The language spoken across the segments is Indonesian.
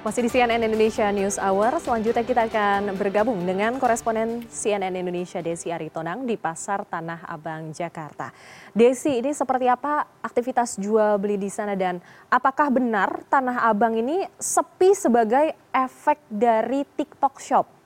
Masih di CNN Indonesia News Hour, selanjutnya kita akan bergabung dengan koresponen CNN Indonesia Desi Aritonang di Pasar Tanah Abang, Jakarta. Desi, ini seperti apa aktivitas jual beli di sana dan apakah benar Tanah Abang ini sepi sebagai efek dari TikTok Shop?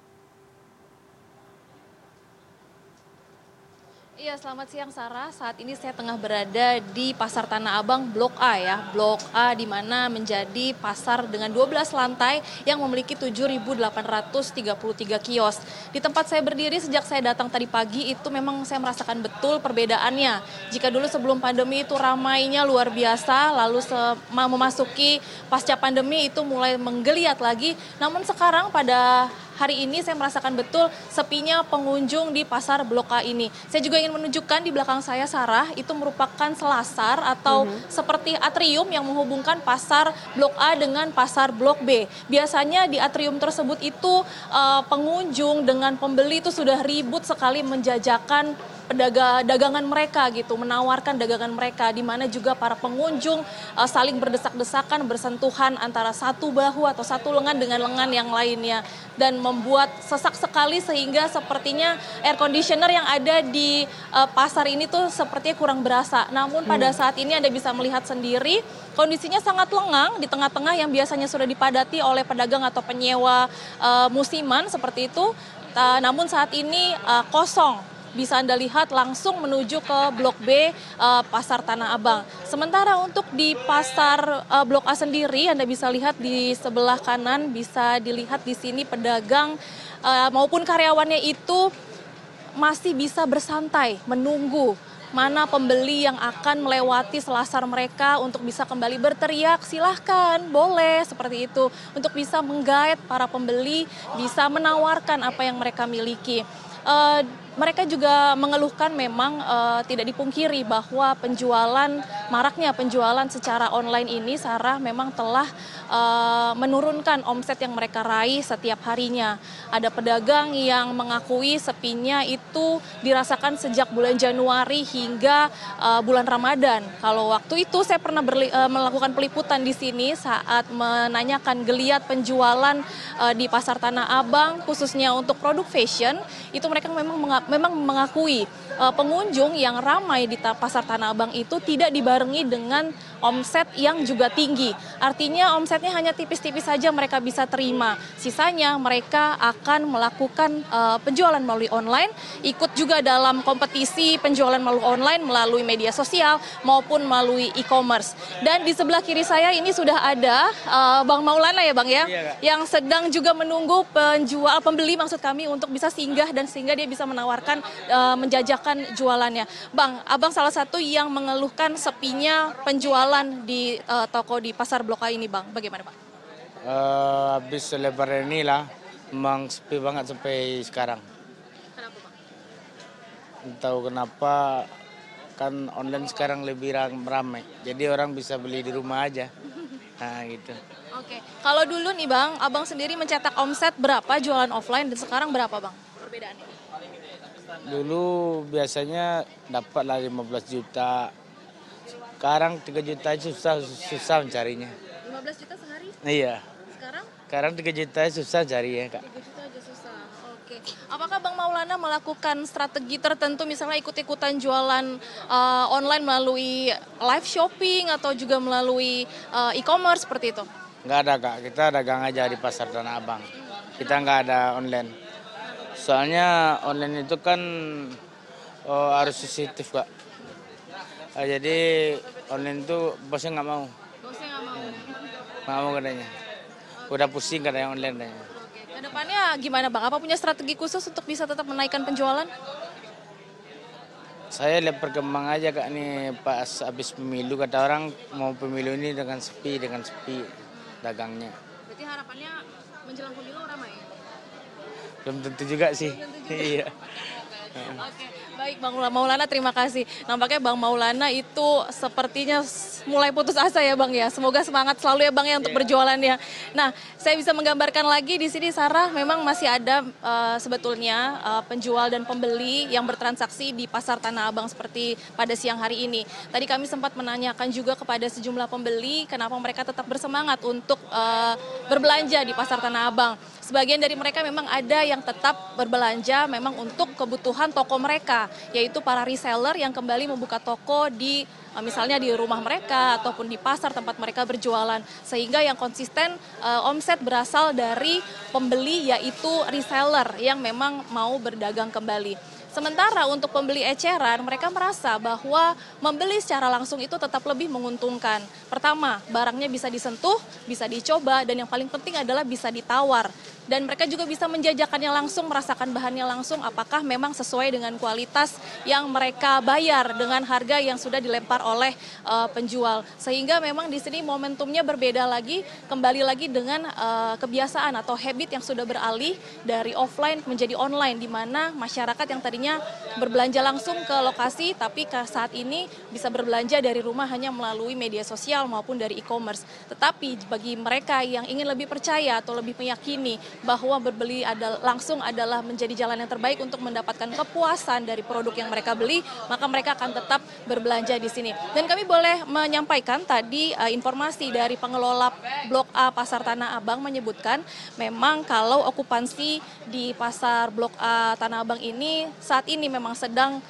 Iya, selamat siang Sarah. Saat ini saya tengah berada di Pasar Tanah Abang Blok A ya. Blok A di mana menjadi pasar dengan 12 lantai yang memiliki 7.833 kios. Di tempat saya berdiri sejak saya datang tadi pagi itu memang saya merasakan betul perbedaannya. Jika dulu sebelum pandemi itu ramainya luar biasa, lalu memasuki pasca pandemi itu mulai menggeliat lagi. Namun sekarang pada hari ini saya merasakan betul sepinya pengunjung di pasar Blok A ini. Saya juga ingin menunjukkan di belakang saya Sarah itu merupakan selasar atau mm -hmm. seperti atrium yang menghubungkan pasar Blok A dengan pasar Blok B. Biasanya di atrium tersebut itu uh, pengunjung dengan pembeli itu sudah ribut sekali menjajakan pedagang dagangan mereka gitu, menawarkan dagangan mereka di mana juga para pengunjung uh, saling berdesak-desakan, bersentuhan antara satu bahu atau satu lengan dengan lengan yang lainnya dan membuat sesak sekali sehingga sepertinya air conditioner yang ada di uh, pasar ini tuh sepertinya kurang berasa. Namun pada hmm. saat ini Anda bisa melihat sendiri kondisinya sangat lengang di tengah-tengah yang biasanya sudah dipadati oleh pedagang atau penyewa uh, musiman seperti itu. Uh, namun saat ini uh, kosong bisa Anda lihat langsung menuju ke Blok B uh, Pasar Tanah Abang. Sementara untuk di Pasar uh, Blok A sendiri Anda bisa lihat di sebelah kanan bisa dilihat di sini pedagang uh, maupun karyawannya itu masih bisa bersantai menunggu mana pembeli yang akan melewati selasar mereka untuk bisa kembali berteriak silahkan boleh seperti itu untuk bisa menggait para pembeli bisa menawarkan apa yang mereka miliki. Uh, mereka juga mengeluhkan memang uh, tidak dipungkiri bahwa penjualan maraknya penjualan secara online ini Sarah memang telah uh, menurunkan omset yang mereka raih setiap harinya. Ada pedagang yang mengakui sepinya itu dirasakan sejak bulan Januari hingga uh, bulan Ramadan. Kalau waktu itu saya pernah berli, melakukan peliputan di sini saat menanyakan geliat penjualan di pasar Tanah Abang khususnya untuk produk fashion itu mereka memang memang mengakui uh, pengunjung yang ramai di pasar Tanah Abang itu tidak dibarengi dengan omset yang juga tinggi. Artinya omsetnya hanya tipis-tipis saja mereka bisa terima. Sisanya mereka akan melakukan uh, penjualan melalui online, ikut juga dalam kompetisi penjualan melalui online melalui media sosial maupun melalui e-commerce. Dan di sebelah kiri saya ini sudah ada uh, Bang Maulana ya Bang ya, iya, yang sedang juga menunggu penjual pembeli maksud kami untuk bisa singgah dan sehingga dia bisa menawarkan uh, menjajakan jualannya. Bang, Abang salah satu yang mengeluhkan sepinya penjualan jualan di uh, toko di pasar Blok A ini Bang? Bagaimana Pak? Uh, habis lebaran inilah memang sepi banget sampai sekarang. Kenapa Pak? Tahu kenapa kan online sekarang lebih ramai. Jadi orang bisa beli di rumah aja. Nah gitu. Oke, kalau dulu nih Bang, Abang sendiri mencetak omset berapa jualan offline dan sekarang berapa Bang perbedaannya? Dulu biasanya dapat lah 15 juta, sekarang 3 juta susah susah mencarinya. 15 juta sehari? Iya. Sekarang? Sekarang 3 juta susah carinya, Kak. 3 juta aja susah. Oke. Apakah Bang Maulana melakukan strategi tertentu misalnya ikut-ikutan jualan uh, online melalui live shopping atau juga melalui uh, e-commerce seperti itu? Enggak ada, Kak. Kita dagang aja di Pasar Tanah Abang. Kita nggak ada online. Soalnya online itu kan oh, harus sensitif, Kak. Uh, jadi online itu bosnya nggak mau. Bosnya nggak mau. Nggak mau katanya. Udah pusing katanya online katanya. Oke. Ke depannya gimana bang? Apa punya strategi khusus untuk bisa tetap menaikkan penjualan? Saya lihat perkembang aja kak nih pas habis pemilu kata orang mau pemilu ini dengan sepi dengan sepi dagangnya. Berarti harapannya menjelang pemilu ramai? Belum tentu juga sih. Belum tentu juga. iya. Oke, baik Bang Maulana terima kasih. Nampaknya Bang Maulana itu sepertinya mulai putus asa ya Bang ya. Semoga semangat selalu ya Bang ya untuk yeah. berjualannya. Nah, saya bisa menggambarkan lagi di sini Sarah memang masih ada uh, sebetulnya uh, penjual dan pembeli yang bertransaksi di pasar Tanah Abang seperti pada siang hari ini. Tadi kami sempat menanyakan juga kepada sejumlah pembeli kenapa mereka tetap bersemangat untuk uh, berbelanja di pasar Tanah Abang. Sebagian dari mereka memang ada yang tetap berbelanja memang untuk kebutuhan toko mereka, yaitu para reseller yang kembali membuka toko di eh, misalnya di rumah mereka ataupun di pasar tempat mereka berjualan sehingga yang konsisten uh, omset berasal dari pembeli yaitu reseller yang memang mau berdagang kembali. Sementara untuk pembeli eceran, mereka merasa bahwa membeli secara langsung itu tetap lebih menguntungkan. Pertama, barangnya bisa disentuh, bisa dicoba, dan yang paling penting adalah bisa ditawar dan mereka juga bisa menjajakannya langsung, merasakan bahannya langsung apakah memang sesuai dengan kualitas yang mereka bayar dengan harga yang sudah dilempar oleh uh, penjual. Sehingga memang di sini momentumnya berbeda lagi, kembali lagi dengan uh, kebiasaan atau habit yang sudah beralih dari offline menjadi online di mana masyarakat yang tadinya berbelanja langsung ke lokasi tapi saat ini bisa berbelanja dari rumah hanya melalui media sosial maupun dari e-commerce. Tetapi bagi mereka yang ingin lebih percaya atau lebih meyakini bahwa berbeli adalah, langsung adalah menjadi jalan yang terbaik untuk mendapatkan kepuasan dari produk yang mereka beli, maka mereka akan tetap berbelanja di sini. Dan kami boleh menyampaikan tadi uh, informasi dari pengelola Blok A Pasar Tanah Abang menyebutkan memang kalau okupansi di pasar Blok A Tanah Abang ini saat ini memang sedang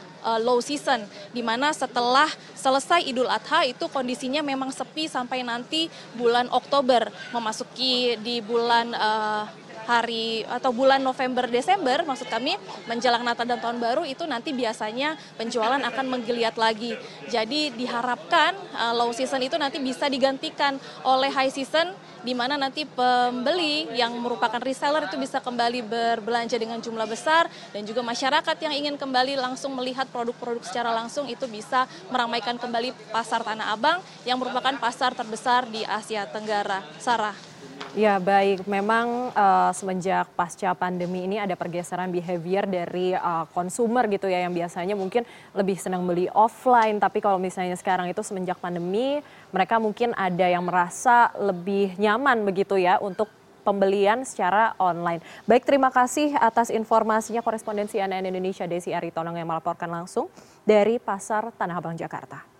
low season di mana setelah selesai Idul Adha itu kondisinya memang sepi sampai nanti bulan Oktober memasuki di bulan uh, hari atau bulan November Desember maksud kami menjelang Natal dan Tahun Baru itu nanti biasanya penjualan akan menggeliat lagi. Jadi diharapkan uh, low season itu nanti bisa digantikan oleh high season di mana nanti pembeli yang merupakan reseller itu bisa kembali berbelanja dengan jumlah besar dan juga masyarakat yang ingin kembali langsung melihat produk-produk secara langsung itu bisa meramaikan kembali pasar Tanah Abang yang merupakan pasar terbesar di Asia Tenggara. Sarah. Ya baik, memang uh, semenjak pasca pandemi ini ada pergeseran behavior dari uh, gitu ya yang biasanya mungkin lebih senang beli offline, tapi kalau misalnya sekarang itu semenjak pandemi mereka mungkin ada yang merasa lebih nyaman begitu ya untuk pembelian secara online. Baik, terima kasih atas informasinya korespondensi CNN Indonesia Desi Aritonang yang melaporkan langsung dari Pasar Tanah Abang Jakarta.